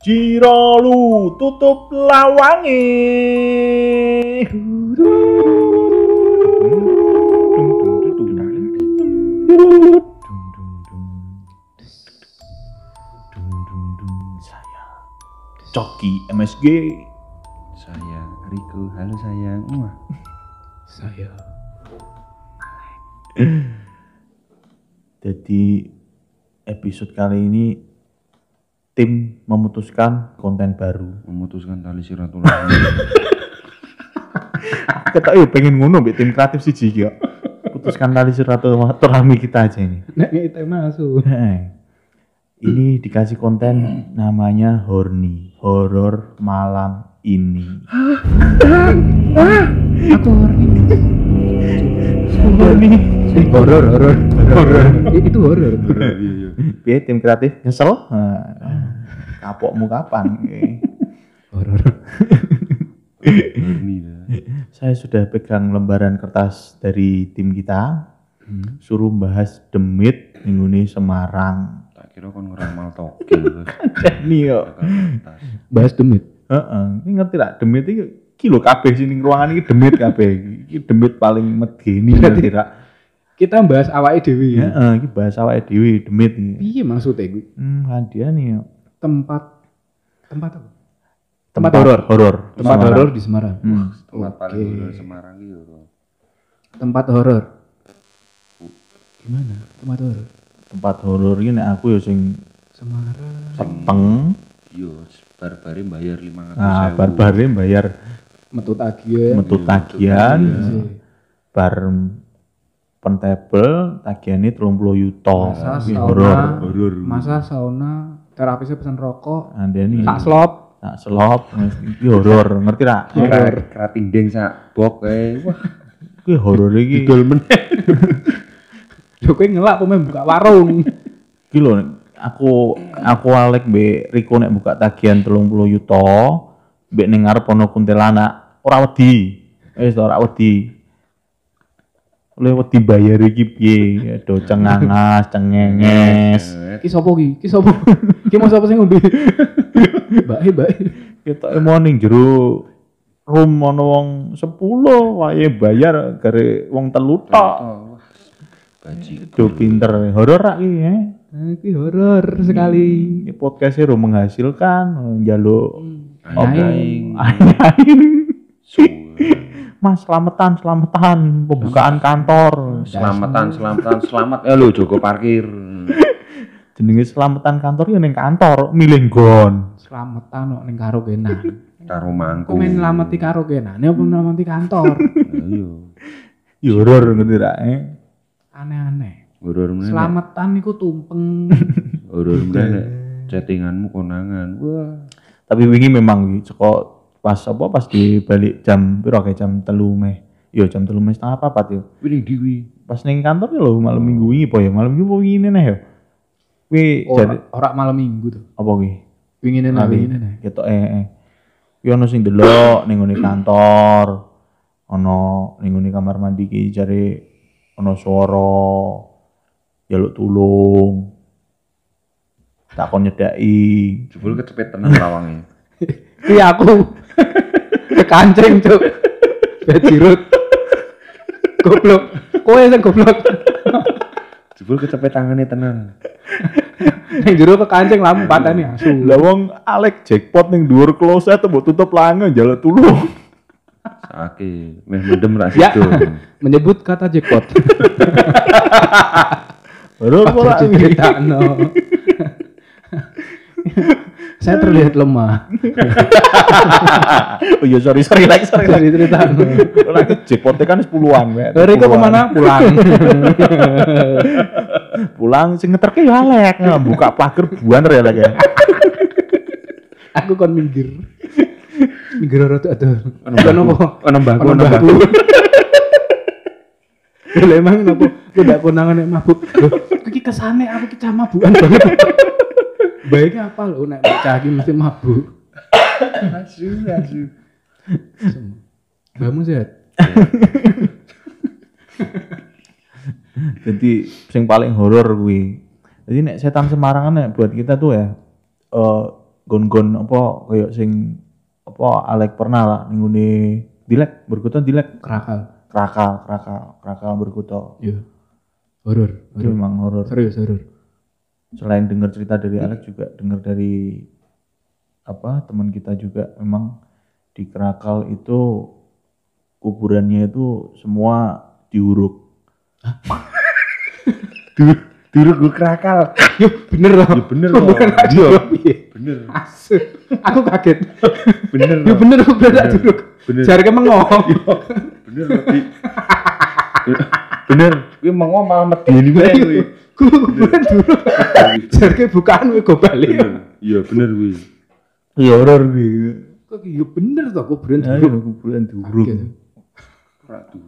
Jiralu tutup lawange. Saya Coki MSG. Saya Riko, halo sayang. Wah, Saya Jadi episode kali ini tim memutuskan konten baru. memutuskan tali silaturahmi. Kita yuk pengen ngono mbek tim kreatif sih ya. Putuskan tali silaturahmi kita aja ini. nek ngite masuk. Ini dikasih konten namanya Horny, horor malam ini. Aku. Horny. Eh, horor, horor. Horor. Itu horor. Iya, Piye tim kreatif nyesel? Nah, kapokmu kapan? Horor. Saya sudah pegang lembaran kertas dari tim kita, suruh bahas demit minggu ini Semarang. Tak kira kon ngeramal tokil. Ini yo. Kertas. Bahas demit. Heeh, ini ngerti lah demit iki kilo kabeh sini ruangan ini demit kabeh. Iki demit paling medeni. Kita bahas awake dhewe. Heeh, iki bahas awake dhewe demit. Piye maksudnya gue? Hmm, hadiah nih. Tempat tempat apa? Tempat horor. Horor. Tempat horor di Semarang. Hmm. Tempat paling horor Semarang gitu. Tempat horor. Gimana? Tempat horor. Tempat horor ini nek aku ya sing Semarang. peteng. Yo, barbari bayar 500 Nah, barbare bayar Metu tagihan. metu tagihan. Iya. bar pentebel tagihannya 30 yuto Masa sauna. horor Horor. Masa sauna, terapisnya pesan rokok, ada nih tak slop. tak selop ini horor ngerti tak Horor. Kerating deng sak bok eh. Wah, ini horor ini dol men. Yo kowe ngelak pemain buka warung. iki lho aku aku alek be Riko nek buka tagihan 30 yuto mbek ning ngarep ana kuntilanak ora wedi wis ora wedi oleh wedi bayar iki piye do cengangas cengenges Ki sopo ki? Ki sopo? Ki mau sapa sing ngombe? Mbak mbak. kita mau ning jero room ana wong 10 wae bayar gare wong telu tok Oh. Baji. do pinter horor ra iki ya Ki horor sekali. Ini podcastnya ro menghasilkan njaluk Aing. aing. Mas selamatan selamatan pembukaan kantor Selamatan, selamatan, selamat. Eh lu Joko parkir. jenenge selamatan kantor ya ning kantor milih gon Selamatan kok ning karaokean. Karo mangku. Kok main ngelamati karaokean? Ini apa ngelamati kantor? Ayo. ya horor ngerti ra eh Aneh-aneh. Horor meneh. Selamatan iku tumpeng. Horor meneh. Chattinganmu konangan. Wah. tapi wingi memang iki saka pas apa pas di balik jam piro kayak jam telu meh yo jam telu meh setengah papat yo Winning diwi. pas ning kantor lho malam minggu wingi po ya malam minggu ini nih yo kuwi jadi Ora ora malam minggu tuh. apa nang wingine nih. gitu eh eh kuwi ono sing delok ngene kantor ono ngene kamar mandi ki jare ono swara jaluk tulung tak kon nyedaki Jebul kecepet tenan lawangnya. Ki aku. Kekancing, Cuk. Bajirut. Goblok. Kowe sing goblok. Jebul kecepet tangannya tenan. Ning jero kekancing lampu pateni asu. lah wong Alek jackpot ning dhuwur kloset mbok tutup lange jaluk tulung Sake, meh mendem ra Ya. situ. Menyebut kata jackpot. horor ora iki Ceritakan. Saya terlihat lemah. oh iya sorry sorry like sorry ceritakan. ora ki jackpotnya kan 10-an Mek. Dari ke 10-an. ke mana? Pulang. pulang sing ngeterke ya Alek Nah, buka pagar buan ya ya Aku kon minggir. Minggir ora tuh aduh. Ono apa? Ono mbahku, Ono mbahku. Lha emang napa ku ndak konangan nek mabuk. Loh, iki kesane aku ki cah mabukan banget. Baiknya apa lho nek cah iki mesti mabuk. Asu, asu. Kamu sehat? jadi sing paling horor kuwi jadi nek setan Semarang kan nek buat kita tuh ya eh gon-gon apa kayak sing apa Alek pernah lah ning ngene dilek berkuta dilek Kerakal. krakal krakal krakal berkuta Iya. Horor. itu horor. memang horor Serius horor. Selain dengar cerita dari Alex juga dengar dari apa teman kita juga memang di Krakal itu kuburannya itu semua diuruk. Dulu gue kerakal. Yo bener loh. Ya bener loh. Iya. piye? Bener. Asu. Aku kaget. Bener Yo loh. bener kuburan tak duruk. Bener. Jarke mengo. Bener loh. Bener. Gue mau ngomong medeni wae gue. Kuburan duruk. Jarke bukaan kowe go bali. Bener. Iya bener gue. Iya horor gitu. Kok yo bener kuburan Ayo duruk. kuburan dulu.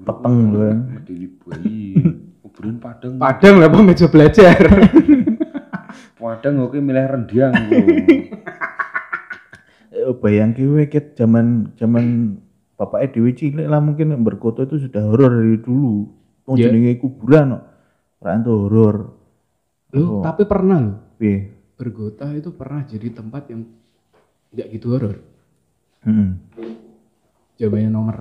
Peteng gue. Bayi. Kuburan Padang. Padang lah apa meja belajar. Padang oke milih rendiang gue. Eh, bayang kowe ket zaman zaman bapaknya Dewi cilik lah mungkin berkoto itu sudah horor dari dulu. Wong Iya. jenenge kuburan kok. Ora itu horor. Loh, tapi pernah loh. Piye? Bergota itu pernah jadi tempat yang nggak gitu horor. Heeh. Zamannya nomor.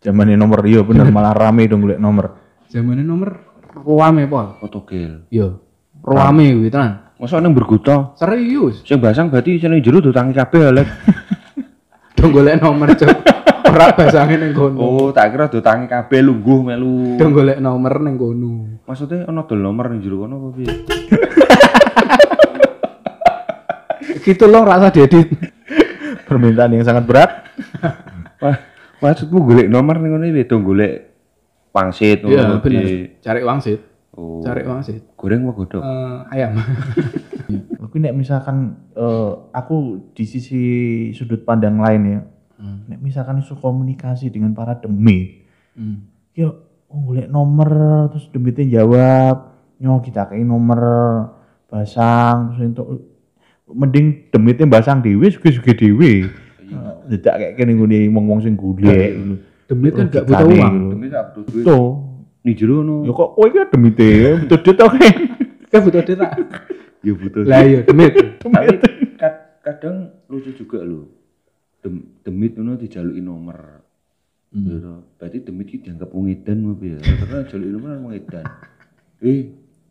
Zamannya nomor iya bener malah rame dong golek nomor. Zamannya nomor ruame pol. Fotogel. Yo. Ruame kuwi tenan. Masa nang bergota? Serius. Sing basang berarti sing jero dutangi kabeh Alek. Dong golek nomor cok. Ora basange ning kono. Oh, tak kira dutangi kabeh lungguh melu. Dong golek nomor ning kono. Maksudnya ono dol nomor ning jero kono apa piye? Gitu loh rasa diedit. Permintaan yang sangat berat. Wah, maksudmu golek nomor ning ngono iki dong golek pangsit Iya bener. di- Cari wangsit. Oh. Cari wangsit. Goreng apa godhog? Eh, ayam. Tapi nek misalkan eh, aku di sisi sudut pandang lain ya, Hmm. nek misalkan isu komunikasi dengan para demit, Hmm. ya oh, golek nomor terus demitnya jawab, nyo kita kayak nomor basang terus itu mending demitnya basang dewe suge suge dewe. Tidak kayak kene ngene wong-wong sing golek gitu. Demit kan gak butuh uang. Demi butuh duit. Betul. Ning jero ono. Ya kok kowe iki demite butuh duit oke. Kan butuh duit tak? Ya butuh. Lah iya demit. Tapi kad- kadang lucu juga lho. Dem, demit ngono dijaluki nomor. Ya toh. Berarti demit iki dianggap wong edan apa ya? Karena jaluki nomor kan wong edan. Eh,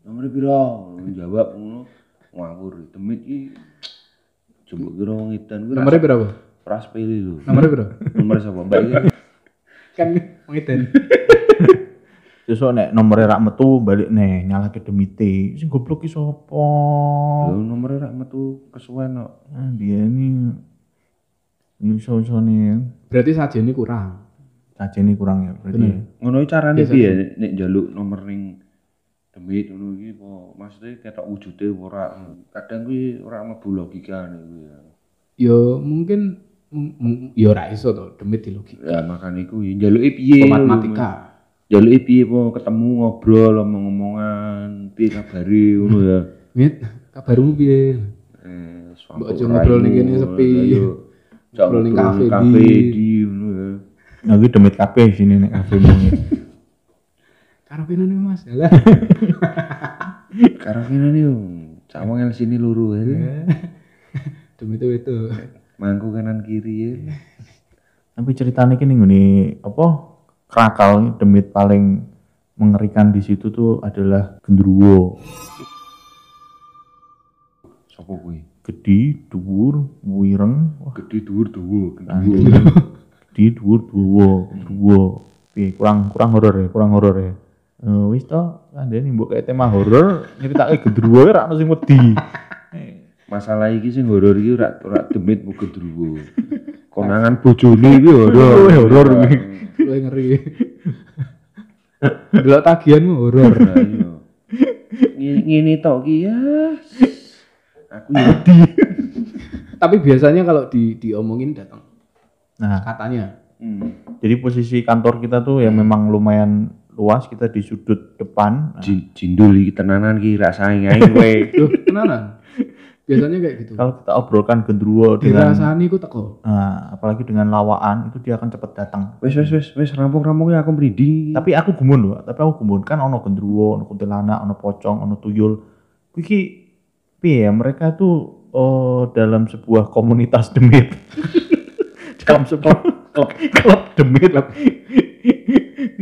nomor piro? Jawab ngono ngawur. Demit iki jembuk kira wong edan kuwi berapa? ras pili lho. Nomornya berapa? Nomor sapa? Mbak iki Kan ngiten. Terus nek nomornya rak metu balik nih nyalake demite. Sing goblok ki sapa? lho nomor rak metu kesuwen kok. Ah, dia ini ini iso-iso nih Berarti saja ini kurang. saja ini kurang ya berarti. ya. Ngono iki carane Biasa. piye nek njaluk nomor ning demit ngono iki apa maksudnya ketok wujude ora kadang kuwi ora mlebu logikane kuwi ya. Yo mungkin yo ora iso to demit di logika. Ya makane kuwi njaluki piye? Matematika. Njaluki piye apa ketemu ngobrol omong-omongan, piye kabare ngono ya. Mit, kabarmu piye? Eh, Mbok aja ngobrol ning kene sepi. Ngobrol ning kafe kafe di. di ngono ya. Nah, demit kabeh sini nek kafe muni. Karo nih Mas. Lah. Kene nih, cawang yang sini luru ya. Demit itu itu. Mangku kanan kiri ya. Tapi ceritanya kini ngene apa krakal demit paling mengerikan di situ tuh adalah gendruwo. Sopo kuwi? Gede, dhuwur, wireng, wah Gede dhuwur dhuwur, gede, dhuwur, dhuwo, dhuwo. Piye kurang kurang horor ya, kurang horor ya. Eh wis to, kandhane mbok kayak tema horor, nyeritake gendruwo ora ono sing wedi. Masalah iki sing horor iki ora ora demit mu gendruwo. Konangan bojone iki horor. Horor iki. Lu ngeri. Delok tagihanmu horor. Nah, iya. Ngene ngene tok ki ya. Aku ya wedi. Tapi biasanya kalau di diomongin datang Nah, katanya. Hmm. jadi posisi kantor kita tuh ya memang lumayan luas, kita di sudut depan. Nah, Jin- Jindul iki tenanan ki ae kowe. Loh, tenanan. Biasanya kayak gitu. kalau kita obrolkan gendruwo dengan Dirasani ku teko. Nah, apalagi dengan lawaan itu dia akan cepat datang. Wes wes wes wes rampung-rampung ya aku mridi. Tapi aku gumun loh, tapi aku gumun kan ono gendruwo, ono kuntilanak, ono pocong, ono tuyul. Kuwi ki piye ya mereka tuh oh dalam sebuah komunitas demit. dalam sebuah klub klub demit.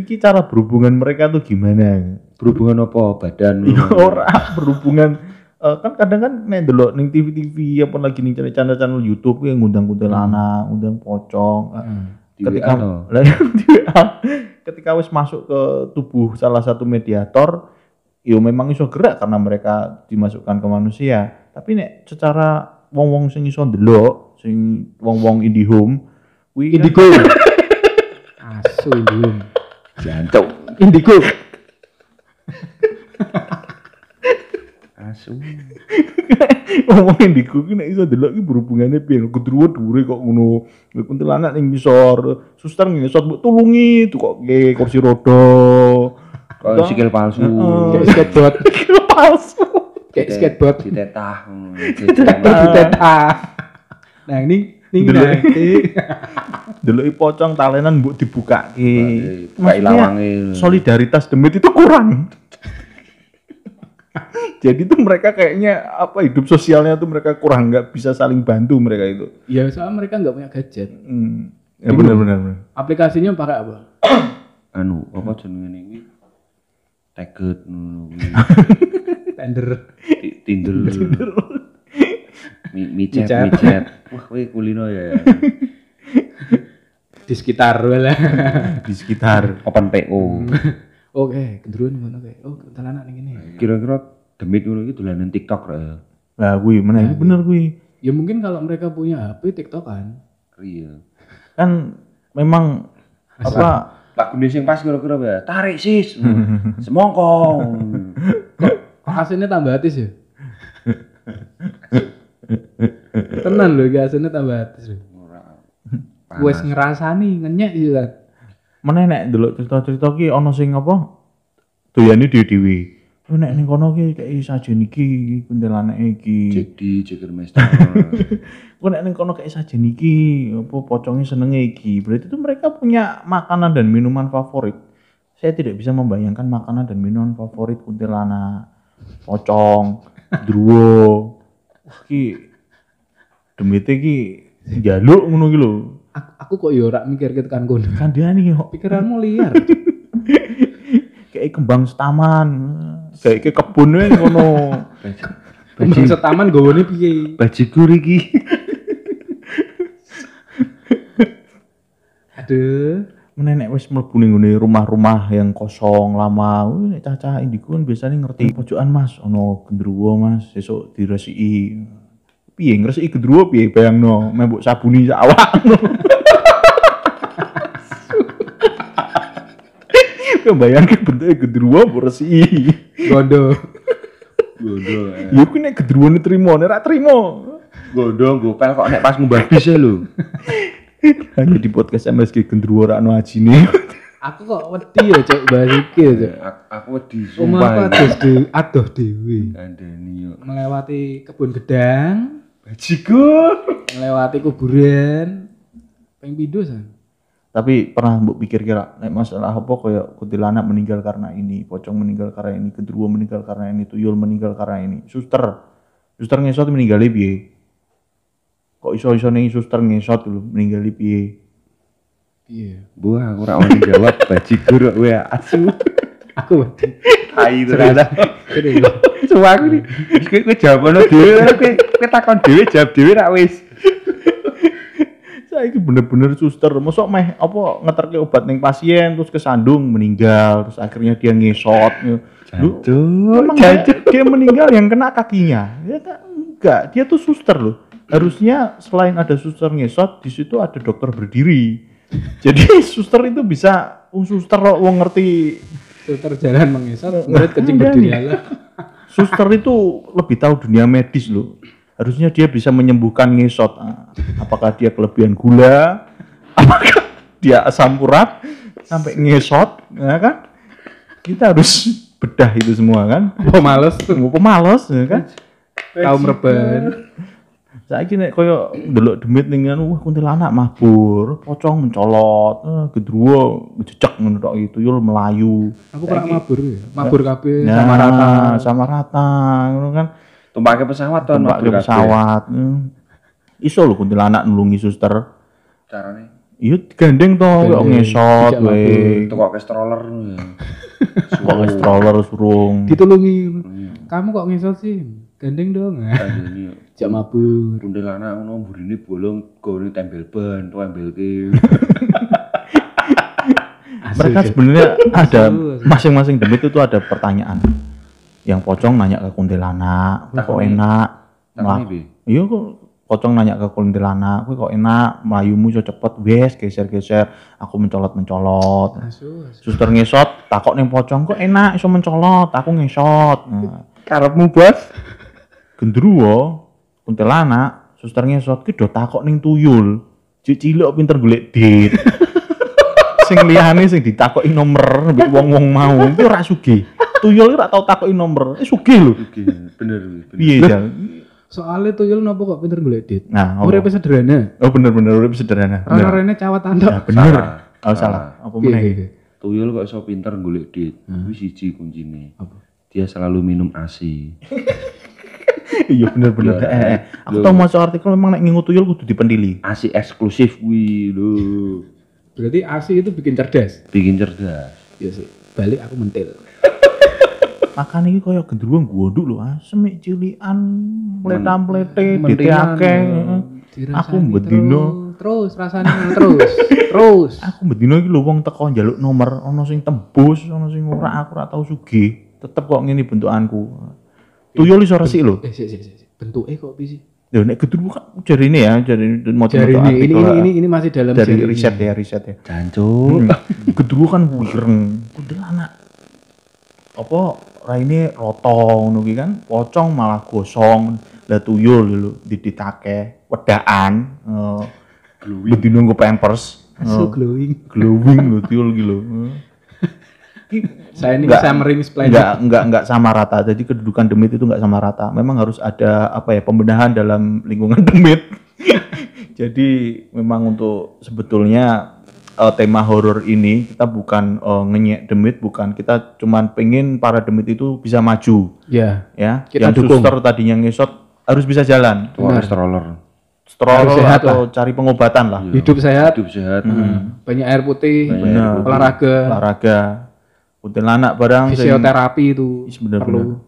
Iki cara berhubungan mereka tuh gimana? Berhubungan apa badan Ya ora berhubungan eh, kan kadang kan nek delok ning TV-TV apa lagi ning channel-channel YouTube yang ngundang-ngundang lanang, ngundang pocong. Eh, Di ketika di WA, ketika wis masuk ke tubuh salah satu mediator yo memang iso gerak karena mereka dimasukkan ke manusia tapi nek secara wong-wong sing iso ndelok sing wong-wong IndiHome kuwi kan- Indigo. Asu Indigo. Jantung. Indigo. Asu. ngomong indigo ki nek iso ndelok ki berhubungane piye gedruwo dhuwure kok ngono kuntilanak ning ngisor suster ngisor mbok tulungi tuh kok kursi roda Kok sikil palsu. Kayak skateboard. palsu Kayak skateboard. Ditetah. Traktor di tetah. Nah ini ini Dulu. nanti. Deloki pocong talenan mbok dibukake. Buka Maksudnya, ilawange. solidaritas demit itu kurang. Jadi tuh mereka kayaknya apa hidup sosialnya tuh mereka kurang nggak bisa saling bantu mereka itu. Ya soalnya mereka nggak punya gadget. Hmm. Ya benar benar benar. Aplikasinya pakai apa? Anu, apa jenenge iki? Teget. Tender. Ti- Tinder. Mi micet Micet. micet. Wah, kowe kulino ya. Di sekitar lah. Di sekitar. Open PO. Oke, gendruan gimana kayak? Oh, anak nih ini. Kira-kira demit ngono iki dolanan TikTok ra. ya? Lah kuwi mana bener kuwi. Ya mungkin kalau mereka punya HP TikTok kan. Iya. Kan memang apa Lagune sing pas kira-kira ya. Tarik sis. Semongko. Kok asinnya tambah atis ya? Tenan loh, gak asinnya tambah atis loh. Ora. Wes ngerasani ngenyek gitu kan. mana nek delok cerita-cerita ki ana sing apa doyane dhewe-dhewe. Nek ning kono ki kayak sajen iki kuntilanak iki. Jadi Jeger Master. Kok nek ning kono kayak sajen iki apa pocongnya senenge iki. Berarti itu mereka punya makanan dan minuman favorit. Saya tidak bisa membayangkan makanan dan minuman favorit kuntilanak, pocong, druwo. Wah ki demite ki jaluk ngono ki lho. Aku, aku kok ya ora mikir ke tekan kono. Kandhani kok Pikiranmu liar. kayak kembang setaman, ke kebun wae ngono. Kembang setaman gowone piye? Bajigur iki. Aduh. Mana nek wis mlebu ning ngene rumah-rumah yang kosong lama, wih, nek cacah indigo kan biasanya ngerti pojokan Mas, ono gendruwo Mas, sesuk diresiki. Piye ngresiki gendruwo piye bayangno, mbok sabuni sak awakno. Kau bayangke bentuknya gendruwo mbok resiki. Gondo. Gondo. eh. Ya kuwi nek gendruwo trimo, nek ra trimo. Gondo gopel kok nek pas ngubah bis ya lho. Hanya di podcast MSG gendruwo ra ono ajine. Aku kok wedi ya cok bahas iki ya cok. Aku- Aku wedi Omah aku sumpah. adoh dewe, adoh dewe. Kandani yo. Melewati kebun gedang, Bajigur. melewati kuburan. Peng pindho san. Tapi pernah mbok pikir kira nek masalah apa kayak kuntilanak meninggal karena ini, pocong meninggal karena ini, kedua meninggal karena ini, tuyul meninggal karena ini. Suster. Suster ngesot meninggal piye? Kok iso-iso ning suster ngesot lho meninggal piye? Iya. Buah, aku ora mau jawab bajigur kok kowe asu. Aku. Tai ternyata. Cuma aku nih, kowe kowe jawabono dhewe, kowe takon dhewe jawab dhewe ra wis. Saya ini bener-bener suster, mosok meh apa ngeterke obat ning pasien terus kesandung meninggal, terus akhirnya dia ngesot. Lu, dia, dia meninggal yang kena kakinya. Ya kan enggak, dia tuh suster loh. Harusnya selain ada suster ngesot, di situ ada dokter berdiri. Jadi suster itu bisa, oh suster wong ngerti Suster jalan mengisar, murid kencing berdiri ala. suster itu lebih tahu dunia medis loh. Harusnya dia bisa menyembuhkan ngesot. Ah, Apakah dia kelebihan gula? Apakah dia asam urat sampai ngesot? Ya kan? Kita harus bedah itu semua kan. Apa males tuh? Mau pemalas ya kan? Kaum reban. Saiki nek koyo ndelok demit ning anu wah kuntilanak mabur, pocong mencolot, eh, gedruwo jejak ngono tok gitu, yul melayu. Aku pernah mabur ya. Mabur kabeh Nah, sama rata. sama rata ngono kan. Tumpake pesawat to Tempat ke pesawat. Hmm. Iso lho kuntilanak nulungi suster. Carane Iya gandeng to kok Gandeng, ngesot we. teko ke stroller. Kok stroller surung. Ditulungi. Iya. Kamu kok ngesot sih? Gandeng dong. Ini Jak mabur. kuntilanak ngono mburine bolong gone tembel ban, tembelke. Mereka sebenarnya ada masing-masing demit itu ada pertanyaan. Yang pocong nanya ke kuntilanak, "Kowe kok Takoni. enak? Piye? Iya kok pocong nanya ke kuntilanak, "Kowe kok enak? Melayumu so cepet, wes geser-geser, aku mencolot-mencolot." Asu, asu. Suster ngesot, takok ning pocong kok enak iso mencolot, aku ngesot. Nah, Karepmu, Bos? gendruwo kuntilanak suster ngesot ki do takok ning tuyul cilik pinter golek dit sing liyane sing ditakoki nomor mbek wong-wong mau ki ora sugih tuyul ora tau takoki nomor eh sugih lho Oke, bener bener. piye jal Soalnya tuyul nopo kok pinter golek dit. nah? Urip sederhana. oh bener bener urip sederhana bener Rene cawat ya andok. bener Salah. oh salah apa meneh iki? Tuyul kok iso pinter golek dit. Kuwi siji kuncine. Apa? Dia selalu minum ASI. iya bener bener Iya. eh, eh. aku tau maca artikel memang nek ngingu tuyul kudu dipendili ASI eksklusif kuwi lho. Berarti ASI itu bikin cerdas. Bikin cerdas. Ya sih. Balik aku mentil. makan iki koyo gendruwo gonduk lho asem mek cilian pletam-plete diteake Aku bedino. terus, rasanya terus, terus. aku bedino iki lho wong teko njaluk nomor ana sing tembus ana sing ora aku ora tau sugih tetep kok ngene bentukanku tuyul iso resik lho Eh, sih, sih, sih. Bentuknya kok bisa? Lho nek gendruwo kan jari ini ya jari mau Jari ini, ini, ini, ini, ini masih dalam dari jari riset ini. ya riset ya Jancuk. gendruwo kan wireng kuntilanak apa raine roto ngono kan pocong malah gosong lah tuyul lho diditake wedaan eh, bedino nggo pampers So eh, glowing. glowing lho tuyul ki lho Eh. Saya ini Nggak- summering splendid. enggak enggak enggak sama rata. Jadi kedudukan demit itu enggak sama rata. Memang harus ada apa ya pembenahan dalam lingkungan demit. Jadi memang untuk sebetulnya eh, tema horor ini kita bukan eh, ngenyek demit, bukan kita cuman pengen para demit itu bisa maju, Ya, ya. Kita Yang dukung. suster tadinya ngesot harus bisa jalan, Tuh stroller. stroller Harus sehat atau cari pengobatan lah, hidup sehat, Hidup sehat. banyak air putih, Benar. olahraga, olahraga, kuntilanak barang sing- fisioterapi itu Is bener perlu. bener.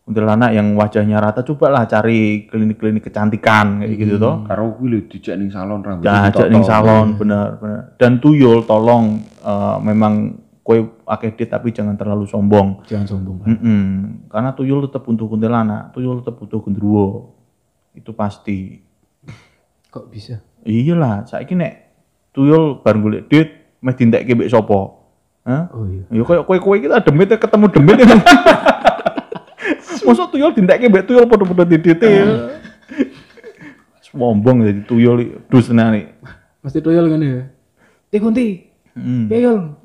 Kuntilanak yang wajahnya rata cobalah cari klinik-klinik kecantikan kayak gitu toh. Karo kuwi lho dijak ning salon rambut. Ajak ning salon bener bener. Dan tuyul tolong eh, memang kue akeh tapi jangan terlalu sombong. Jangan sombong. Mm-mm. Karena tuyul tetap butuh kuntilanak, tuyul tetap butuh gendruwo. Itu pasti. Kok bisa? Iyalah, saiki nek tuyul bareng golek dit meh dintekke mbek sapa? Hah? Oh iya. Ya koyo kowe-kowe kita demit ketemu demit. Mosok tuyul dintekke mbek tuyul padha-padha didite. Sombong jadi tuyul dus tenan Mesti tuyul kan ya. Ti kunti, Hmm. piye yul?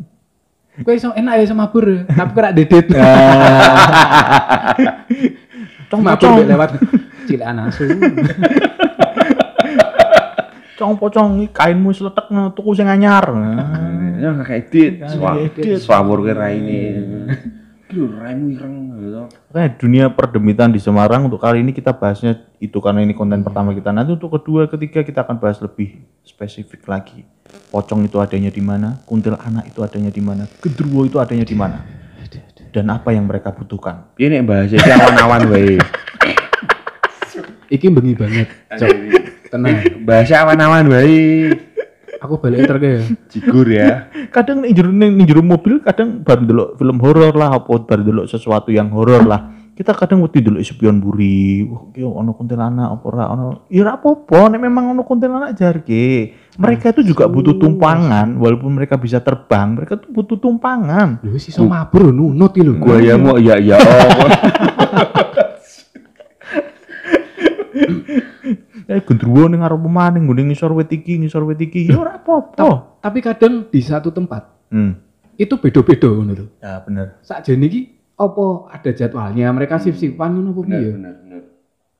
Kowe iso enak ya sama mabur, tapi kok ora dedet. Cong Mabur lewat cilik asu. cong pocong iki kainmu sletek no tuku sing anyar. Nah. Ya kayak edit. Swabur ke raine. Ki lho raimu ireng gitu. Oke, dunia perdemitan di Semarang untuk kali ini kita bahasnya itu karena ini konten pertama kita. Nanti untuk kedua, ketiga kita akan bahas lebih spesifik lagi. Pocong itu adanya di mana, kuntil anak itu adanya di mana, gendruwo itu adanya di mana, dan apa yang mereka butuhkan. Piye nek bahas iki awan-awan wae. Iki bengi banget. Tenang. Bahas awan-awan wae. Aku balik terke ya. Jigur ya. Kadang nih jero ning jero mobil kadang baru delok film horor lah, apa baru delok sesuatu yang horor lah. Kita kadang wedi delok spion buri, wah ki ono kuntilanak apa ora ono. Ya ora apa-apa, nek memang ono kuntilanak jarke. Mereka itu juga butuh tumpangan, walaupun mereka bisa terbang, mereka tuh butuh tumpangan. Lho wis iso mabur nunut lho. Gua ya mau ya ya oh. Eh gendruwo ning arep maning ngene ngisor wit iki, ngisor wit iki. Ya ora apa-apa. Tapi kadang di satu tempat Hmm. itu beda-beda ngono lho. Ya bener. Sakjane iki apa ada jadwalnya mereka sip-sipan ngono apa piye? bener bener.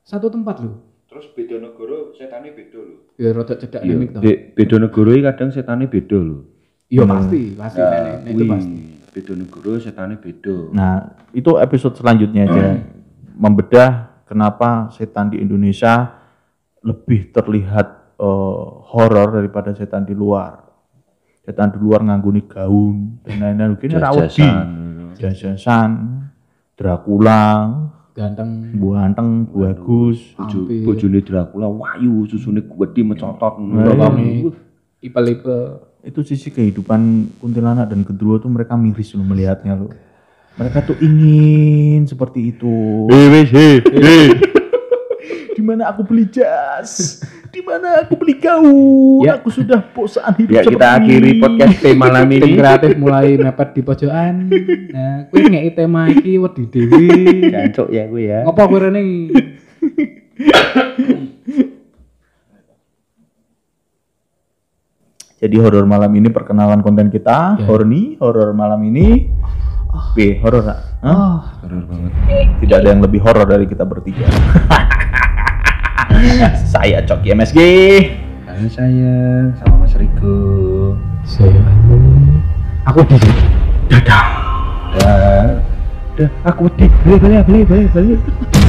Satu tempat lho. Terus beda negara setane beda lho. Ya rada cedak Iya, mimik to. be- beda negara iki kadang setane beda lho. Iya pasti, pasti Nah, Nek, nek, itu pasti. Beda negara setane beda. Nah, itu episode selanjutnya aja. Membedah kenapa setan di Indonesia lebih terlihat eh, horor daripada setan di luar. Setan di luar ngangguni gaun dan lain-lain. Kini rawat di jajasan, Dracula, Ganteng. buanteng, bagus. Bojo Hampir. bojone Dracula wayu, susune gede mecotot. Nah, Bapaknya ipel-ipel. itu sisi kehidupan kuntilanak dan kedua tuh mereka miris loh melihatnya loh. Mereka tuh ingin seperti itu. Di mana aku beli jas? Di mana aku beli gaun? Ya. Aku sudah bosan hidup Ya kita seperti akhiri ini. podcast tema malam Tim ini. kreatif mulai mepet di pojokan. Nah, kuwi ngeki tema iki wedi dhewe. Jancuk ya gue ya. Ngopo kowe rene? Jadi horor malam ini perkenalan konten kita. Ya. Horny, horor malam ini. B, horor Ra? Hah? Oh, Horor banget. Tidak ada yang lebih horor dari kita bertiga. Saya Coki MSG. Halo sayang, sama Mas Riko. saya aku di Dah, dah, aku di balik balik balik balik balik.